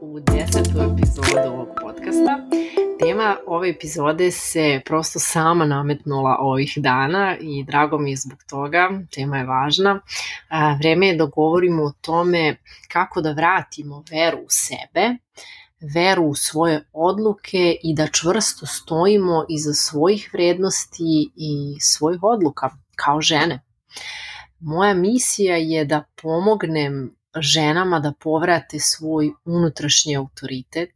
U desetu epizodu ovog podcasta. Tema ove epizode se prosto sama nametnula ovih dana i drago mi je zbog toga, tema je važna. Vreme je da govorimo o tome kako da vratimo veru u sebe, veru u svoje odluke i da čvrsto stojimo iza svojih vrednosti i svojih odluka kao žene. Moja misija je da pomognem ženama da povrate svoj unutrašnji autoritet,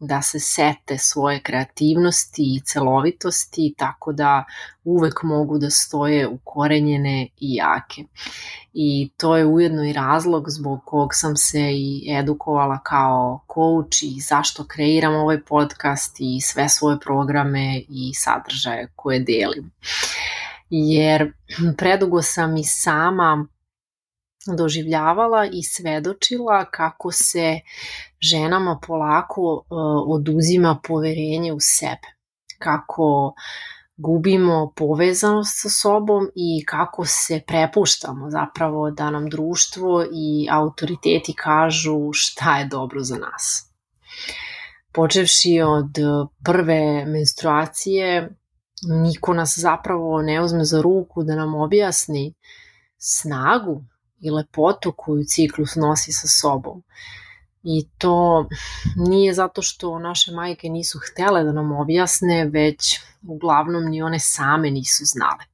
da se sete svoje kreativnosti i celovitosti tako da uvek mogu da stoje ukorenjene i jake. I to je ujedno i razlog zbog kog sam se i edukovala kao coach i zašto kreiram ovaj podcast i sve svoje programe i sadržaje koje delim. Jer predugo sam i sama doživljavala i svedočila kako se ženama polako uh, oduzima poverenje u sebe. Kako gubimo povezanost sa sobom i kako se prepuštamo zapravo da nam društvo i autoriteti kažu šta je dobro za nas. Počevši od prve menstruacije, niko nas zapravo ne uzme za ruku da nam objasni snagu i lepotu koju ciklus nosi sa sobom. I to nije zato što naše majke nisu htele da nam objasne, već uglavnom ni one same nisu znale.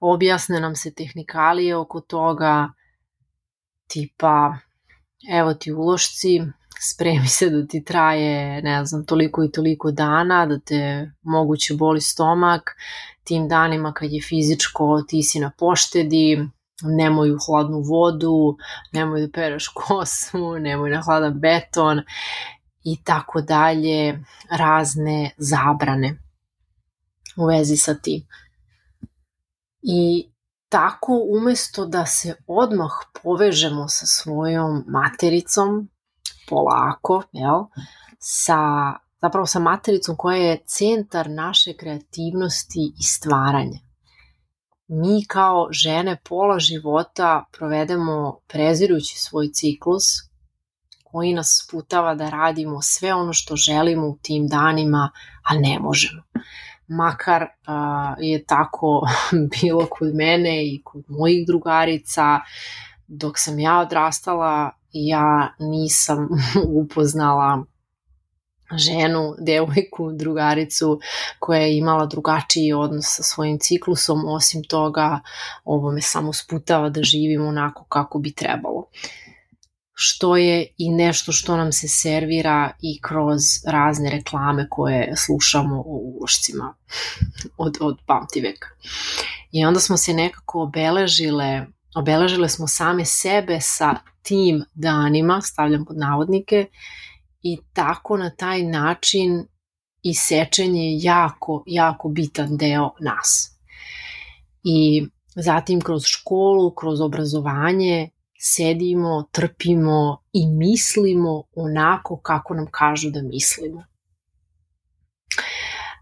Objasne nam se tehnikalije oko toga, tipa, evo ti ulošci, spremi se da ti traje, ne znam, toliko i toliko dana, da te moguće boli stomak, tim danima kad je fizičko ti si na poštedi, nemoj u hladnu vodu, nemoj da pereš kosu, nemoj na hladan beton i tako dalje, razne zabrane u vezi sa tim. I tako umesto da se odmah povežemo sa svojom matericom, polako, jel, sa, zapravo sa matericom koja je centar naše kreativnosti i stvaranja mi kao žene pola života provedemo prezirujući svoj ciklus koji nas sputava da radimo sve ono što želimo u tim danima, a ne možemo. Makar a, je tako bilo kod mene i kod mojih drugarica, dok sam ja odrastala, ja nisam upoznala ženu, devojku, drugaricu koja je imala drugačiji odnos sa svojim ciklusom, osim toga ovo me samo sputava da živim onako kako bi trebalo. Što je i nešto što nam se servira i kroz razne reklame koje slušamo o ulošcima od, od pamtiveka. I onda smo se nekako obeležile, obeležile smo same sebe sa tim danima, stavljam pod navodnike, i tako na taj način isečenje je jako, jako bitan deo nas. I zatim kroz školu, kroz obrazovanje sedimo, trpimo i mislimo onako kako nam kažu da mislimo.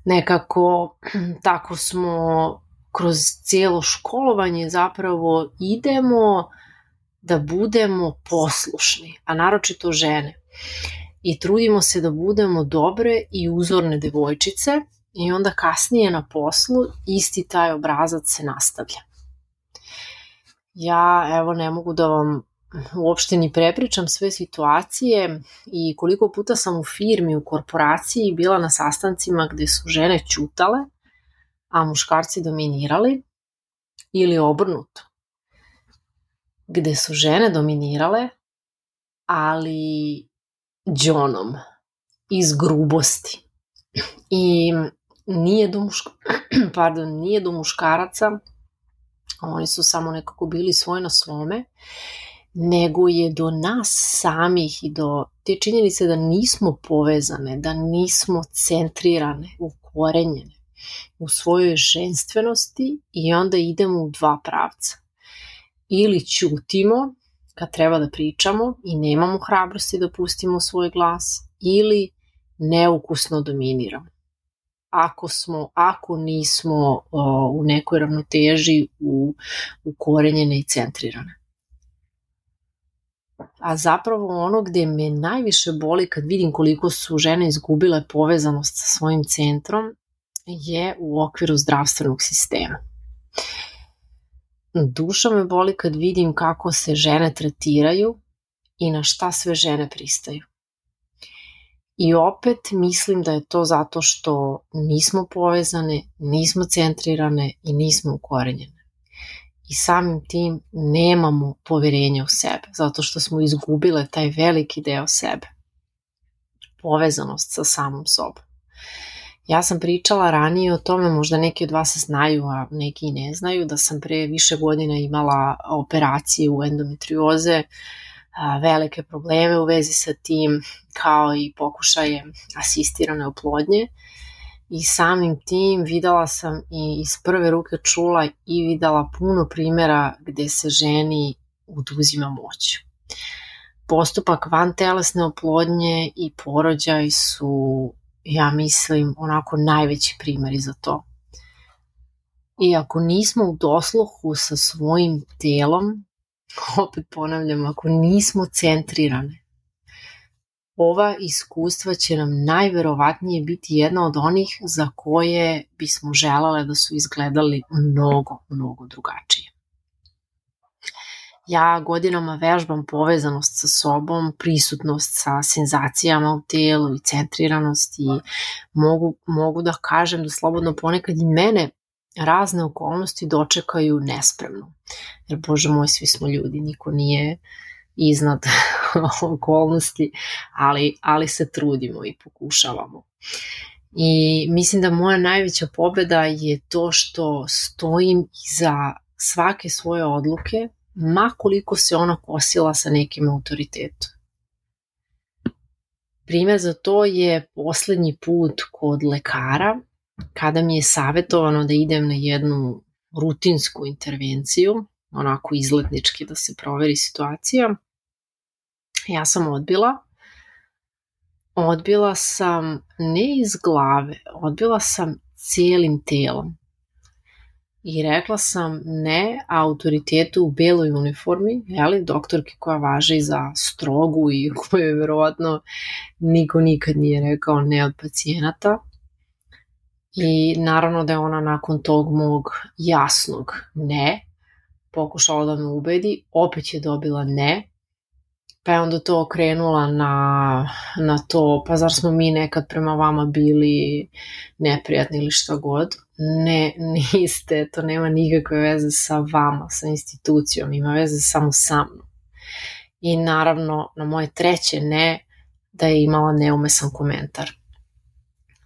Nekako tako smo kroz cijelo školovanje zapravo idemo da budemo poslušni, a naročito žene i trudimo se da budemo dobre i uzorne devojčice i onda kasnije na poslu isti taj obrazac se nastavlja. Ja evo ne mogu da vam uopšte ni prepričam sve situacije i koliko puta sam u firmi, u korporaciji bila na sastancima gde su žene ćutale, a muškarci dominirali ili obrnuto. Gde su žene dominirale, ali džonom iz grubosti. I nije do, muška, pardon, nije do muškaraca, oni su samo nekako bili svoj na svome nego je do nas samih i do te činjenice da nismo povezane, da nismo centrirane, ukorenjene u svojoj ženstvenosti i onda idemo u dva pravca. Ili ćutimo kad treba da pričamo i nemamo hrabrosti da pustimo svoj glas, ili neukusno dominiramo. Ako smo, ako nismo o, u nekoj ravnoteži u, ukorenjene i centrirane. A zapravo ono gde me najviše boli kad vidim koliko su žene izgubile povezanost sa svojim centrom je u okviru zdravstvenog sistema. Duša me boli kad vidim kako se žene tretiraju i na šta sve žene pristaju. I opet mislim da je to zato što nismo povezane, nismo centrirane i nismo ukorenjene. I samim tim nemamo poverenja u sebe, zato što smo izgubile taj veliki deo sebe. Povezanost sa samom sobom. Ja sam pričala ranije o tome, možda neki od vas znaju, a neki i ne znaju, da sam pre više godina imala operacije u endometrioze, velike probleme u vezi sa tim, kao i pokušaje asistirane oplodnje. I samim tim videla sam i iz prve ruke čula i videla puno primera gde se ženi oduzima moć. Postupak van telesne oplodnje i porođaj su ja mislim, onako najveći primjeri za to. I ako nismo u dosluhu sa svojim telom, opet ponavljam, ako nismo centrirane, ova iskustva će nam najverovatnije biti jedna od onih za koje bismo želale da su izgledali mnogo, mnogo drugačije. Ja godinama vežbam povezanost sa sobom, prisutnost sa senzacijama u telu i centriranost i mogu, mogu da kažem da slobodno ponekad i mene razne okolnosti dočekaju nespremno. Jer, bože moj, svi smo ljudi, niko nije iznad okolnosti, ali, ali se trudimo i pokušavamo. I mislim da moja najveća pobeda je to što stojim iza svake svoje odluke ma koliko se ona kosila sa nekim autoritetom. Primer za to je poslednji put kod lekara, kada mi je savjetovano da idem na jednu rutinsku intervenciju, onako izletnički da se proveri situacija. Ja sam odbila. Odbila sam ne iz glave, odbila sam cijelim telom i rekla sam ne autoritetu u beloj uniformi, jeli, doktorki koja važi za strogu i koju verovatno niko nikad nije rekao ne od pacijenata. I naravno da je ona nakon tog mog jasnog ne pokušala da me ubedi, opet je dobila ne, pa je onda to okrenula na, na to, pa zar smo mi nekad prema vama bili neprijatni ili šta god. Ne, niste, to nema nikakve veze sa vama, sa institucijom, ima veze samo sa mnom. I naravno, na moje treće ne, da je imala neumesan komentar.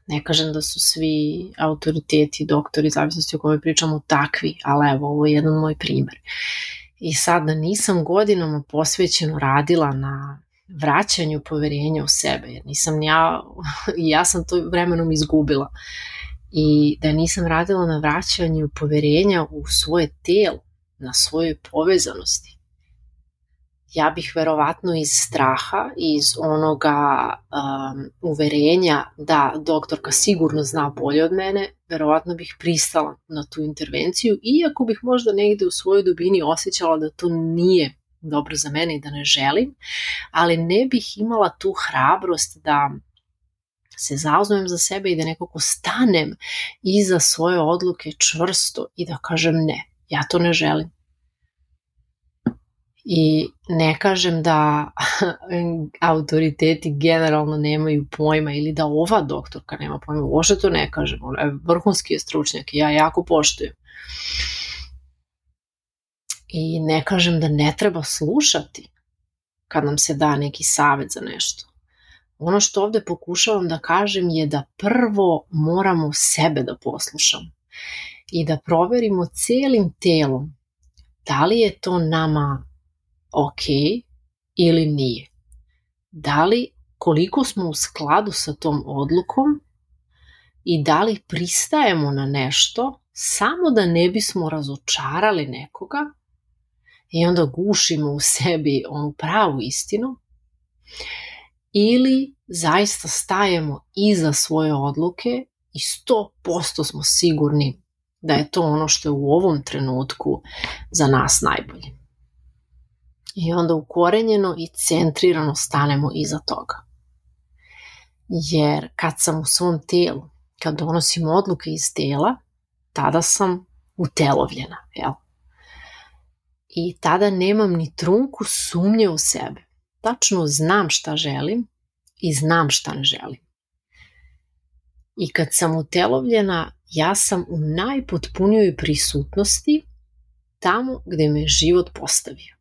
Ne kažem da su svi autoriteti, doktori, zavisnosti o kojoj pričamo, takvi, ali evo, ovo je jedan moj primer. I sad da nisam godinama posvećeno radila na vraćanju poverenja u sebe, jer nisam ja, ja sam to vremenom izgubila. I da nisam radila na vraćanju poverenja u svoje telo, na svojoj povezanosti, ja bih verovatno iz straha, iz onoga um, uverenja da doktorka sigurno zna bolje od mene, verovatno bih pristala na tu intervenciju, iako bih možda negde u svojoj dubini osjećala da to nije dobro za mene i da ne želim, ali ne bih imala tu hrabrost da se zauzmem za sebe i da nekako stanem iza svoje odluke čvrsto i da kažem ne, ja to ne želim I ne kažem da autoriteti generalno nemaju pojma ili da ova doktorka nema pojma, uopšte to ne kažem, ona je vrhunski je stručnjak i ja jako poštujem. I ne kažem da ne treba slušati kad nam se da neki savet za nešto. Ono što ovde pokušavam da kažem je da prvo moramo sebe da poslušamo i da proverimo celim telom da li je to nama ok ili nije? Da li koliko smo u skladu sa tom odlukom i da li pristajemo na nešto samo da ne bismo razočarali nekoga i onda gušimo u sebi onu pravu istinu ili zaista stajemo iza svoje odluke i 100% smo sigurni da je to ono što je u ovom trenutku za nas najbolje. I onda ukorenjeno i centrirano stanemo iza toga. Jer kad sam u svom telu, kad donosim odluke iz tela, tada sam utelovljena, jel? I tada nemam ni trunku sumnje u sebe. Tačno znam šta želim i znam šta ne želim. I kad sam utelovljena, ja sam u najpotpunijoj prisutnosti tamo gde me život postavio.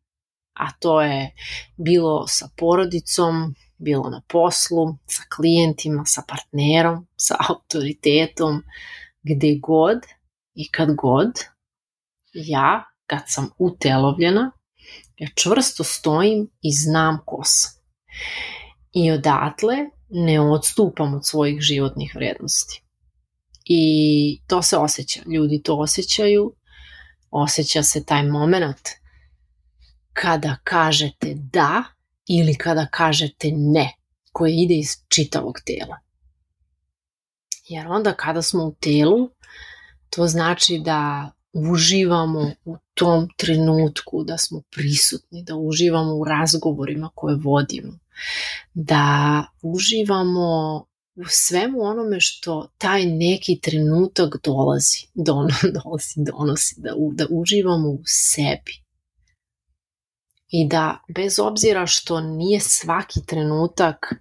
A to je bilo sa porodicom, bilo na poslu, sa klijentima, sa partnerom, sa autoritetom, gde god i kad god ja, kad sam utelovljena, ja čvrsto stojim i znam ko sam. I odatle ne odstupam od svojih životnih vrednosti. I to se osjeća, ljudi to osjećaju, osjeća se taj moment kada kažete da ili kada kažete ne, koje ide iz čitavog tela. Jer onda kada smo u telu, to znači da uživamo u tom trenutku, da smo prisutni, da uživamo u razgovorima koje vodimo, da uživamo u svemu onome što taj neki trenutak dolazi, don, dolazi donosi, da, da uživamo u sebi. I da bez obzira što nije svaki trenutak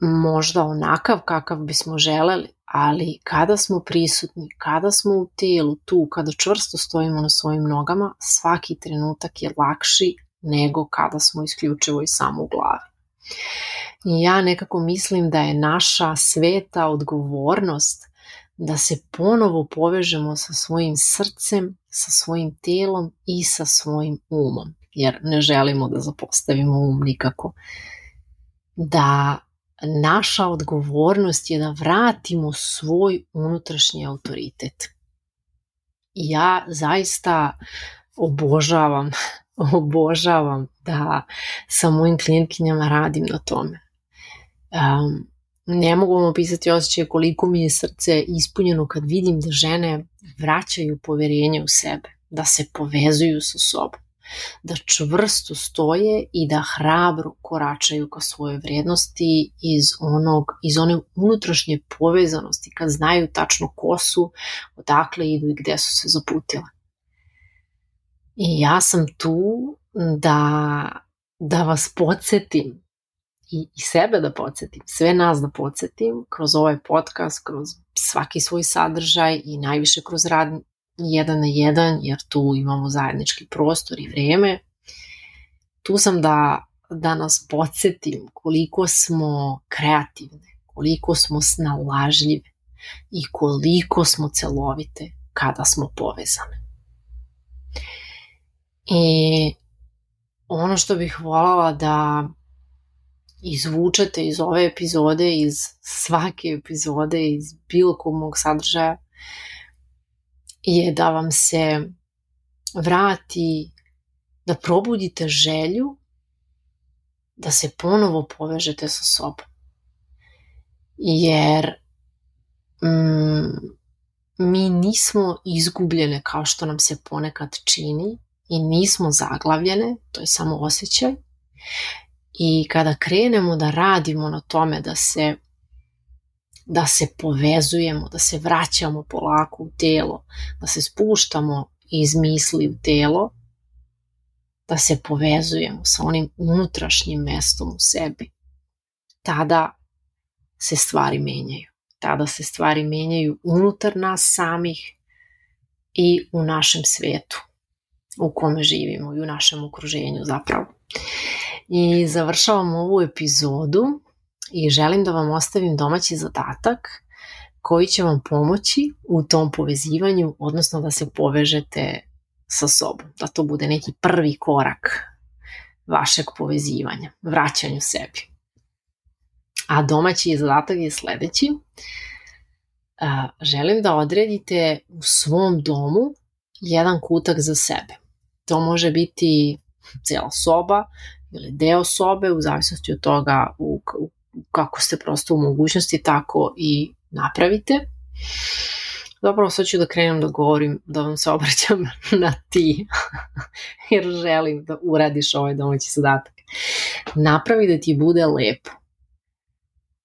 možda onakav kakav bismo želeli, ali kada smo prisutni, kada smo u telu, tu, kada čvrsto stojimo na svojim nogama, svaki trenutak je lakši nego kada smo isključivo i samo u glavi. I ja nekako mislim da je naša sveta odgovornost da se ponovo povežemo sa svojim srcem, sa svojim telom i sa svojim umom, jer ne želimo da zapostavimo um nikako. Da naša odgovornost je da vratimo svoj unutrašnji autoritet. Ja zaista obožavam, obožavam da sa mojim klijentkinjama radim na tome. Um, ne mogu vam opisati osjećaj koliko mi je srce ispunjeno kad vidim da žene vraćaju poverenje u sebe, da se povezuju sa sobom da čvrsto stoje i da hrabro koračaju ka svojoj vrednosti iz, onog, iz one unutrašnje povezanosti, kad znaju tačno ko su, odakle idu i gde su se zaputile. I ja sam tu da, da vas podsjetim i, i sebe da podsjetim, sve nas da podsjetim kroz ovaj podcast, kroz svaki svoj sadržaj i najviše kroz rad jedan na jedan, jer tu imamo zajednički prostor i vreme. Tu sam da, da nas podsjetim koliko smo kreativne, koliko smo snalažljive i koliko smo celovite kada smo povezane. I ono što bih voljela da izvučete iz ove epizode, iz svake epizode, iz bilo kog mog sadržaja, je da vam se vrati, da probudite želju da se ponovo povežete sa sobom. Jer mm, mi nismo izgubljene kao što nam se ponekad čini i nismo zaglavljene, to je samo osjećaj. I kada krenemo da radimo na tome da se da se povezujemo, da se vraćamo polako u telo, da se spuštamo iz misli u telo, da se povezujemo sa onim unutrašnjim mestom u sebi. Tada se stvari menjaju. Tada se stvari menjaju unutar nas samih i u našem svetu u kome živimo i u našem okruženju zapravo. I završavam ovu epizodu i želim da vam ostavim domaći zadatak koji će vam pomoći u tom povezivanju, odnosno da se povežete sa sobom, da to bude neki prvi korak vašeg povezivanja, vraćanju sebi. A domaći zadatak je sledeći. Želim da odredite u svom domu jedan kutak za sebe. To može biti cijela soba ili deo sobe u zavisnosti od toga u, u, kako ste prosto u mogućnosti tako i napravite. Dobro, sad ću da krenem da govorim, da vam se obraćam na ti, jer želim da uradiš ovaj domaći zadatak. Napravi da ti bude lepo.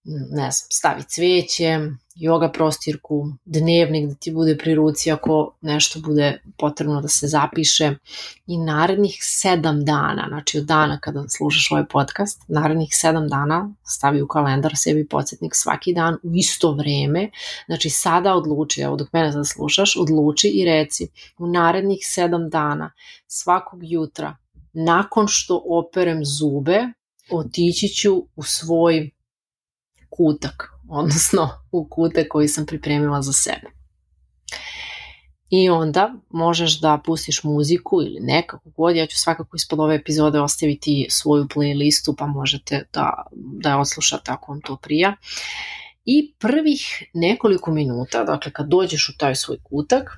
Ne znam, stavi cveće, yoga prostirku, dnevnik da ti bude pri ruci ako nešto bude potrebno da se zapiše. I narednih sedam dana, znači od dana kada slušaš ovaj podcast, narednih sedam dana stavi u kalendar sebi podsjetnik svaki dan u isto vreme, znači sada odluči, evo dok mene sad slušaš, odluči i reci u narednih sedam dana svakog jutra nakon što operem zube otići ću u svoj kutak odnosno u kute koji sam pripremila za sebe. I onda možeš da pustiš muziku ili nekako god, ja ću svakako ispod ove epizode ostaviti svoju playlistu pa možete da, da je odslušate ako vam to prija. I prvih nekoliko minuta, dakle kad dođeš u taj svoj kutak,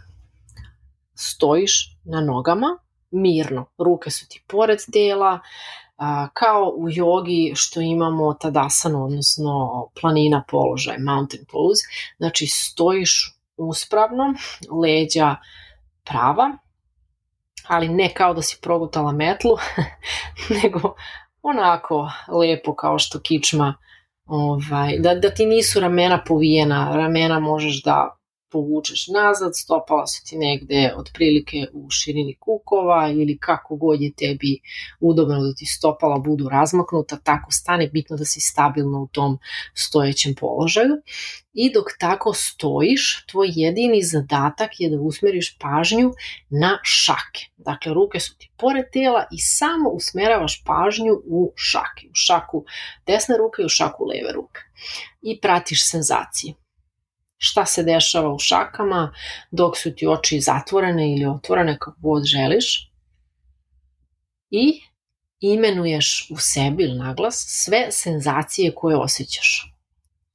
stojiš na nogama, mirno, ruke su ti pored tela, kao u jogi što imamo tadasanu, odnosno planina položaj, mountain pose, znači stojiš uspravno, leđa prava, ali ne kao da si progutala metlu, nego onako lepo kao što kičma ovaj, da, da ti nisu ramena povijena, ramena možeš da povučeš nazad, stopala su ti negde otprilike u širini kukova ili kako god je tebi udobno da ti stopala budu razmaknuta, tako stane, bitno da si stabilno u tom stojećem položaju. I dok tako stojiš, tvoj jedini zadatak je da usmeriš pažnju na šake. Dakle, ruke su ti pored tela i samo usmeravaš pažnju u šake. U šaku desne ruke i u šaku leve ruke. I pratiš senzacije šta se dešava u šakama dok su ti oči zatvorene ili otvorene kako god želiš i imenuješ u sebi ili naglas sve senzacije koje osjećaš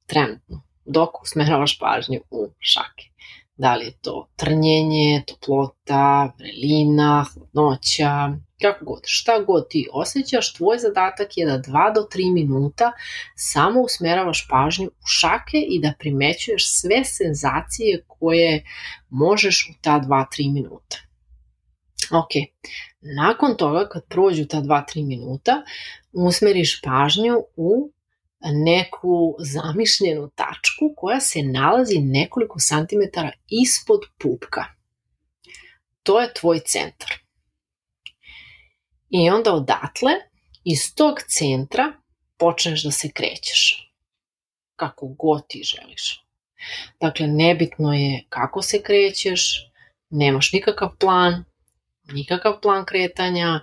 trenutno dok usmeravaš pažnju u šake. Da li je to trnjenje, toplota, vrelina, hladnoća, kako god, šta god ti osjećaš, tvoj zadatak je da 2 do 3 minuta samo usmeravaš pažnju u šake i da primećuješ sve senzacije koje možeš u ta 2-3 minuta. Ok, nakon toga kad prođu ta 2-3 minuta, usmeriš pažnju u neku zamišljenu tačku koja se nalazi nekoliko santimetara ispod pupka. To je tvoj centar. I onda odatle, iz tog centra, počneš da se krećeš. Kako god ti želiš. Dakle, nebitno je kako se krećeš, nemaš nikakav plan, nikakav plan kretanja,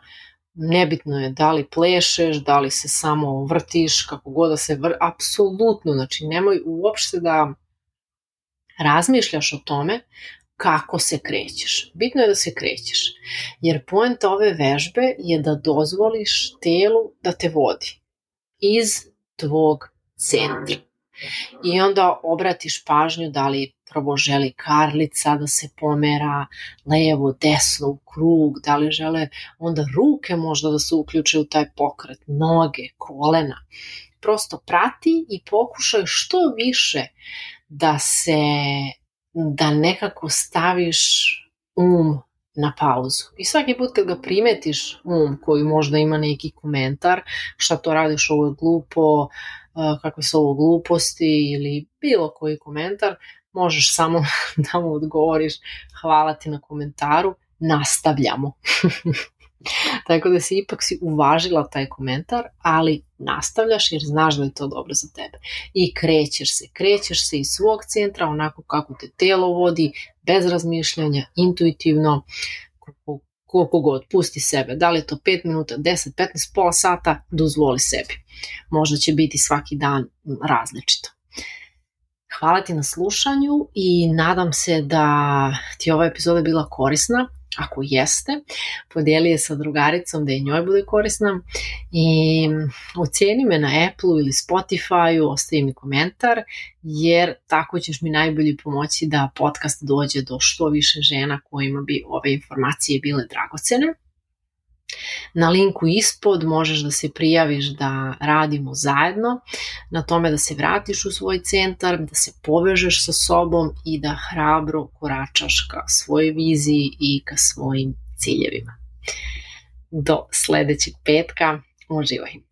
nebitno je da li plešeš, da li se samo vrtiš, kako god da se vr... apsolutno, znači nemoj uopšte da razmišljaš o tome kako se krećeš. Bitno je da se krećeš, jer poenta ove vežbe je da dozvoliš telu da te vodi iz tvog centra. I onda obratiš pažnju da li prvo želi karlica da se pomera levo, desno, u krug, da li žele onda ruke možda da se uključe u taj pokret, noge, kolena. Prosto prati i pokušaj što više da se da nekako staviš um na pauzu. I svaki put kad ga primetiš um koji možda ima neki komentar, šta to radiš, ovo je glupo, kakve su ovo gluposti ili bilo koji komentar, možeš samo da mu odgovoriš hvala ti na komentaru, nastavljamo. Tako da si ipak si uvažila taj komentar, ali nastavljaš jer znaš da je to dobro za tebe. I krećeš se, krećeš se iz svog centra onako kako te telo vodi, bez razmišljanja, intuitivno, koliko, koliko god, pusti sebe. Da li je to 5 minuta, 10, 15, pola sata, dozvoli sebi. Možda će biti svaki dan različito. Hvala ti na slušanju i nadam se da ti ova epizoda bila korisna Ako jeste, podijeli je sa drugaricom da je njoj bude korisna i oceni me na Apple ili Spotify, ostavi mi komentar, jer tako ćeš mi najbolje pomoći da podcast dođe do što više žena kojima bi ove informacije bile dragocene. Na linku ispod možeš da se prijaviš da radimo zajedno, na tome da se vratiš u svoj centar, da se povežeš sa sobom i da hrabro koračaš ka svojoj viziji i ka svojim ciljevima. Do sledećeg petka, uživaj!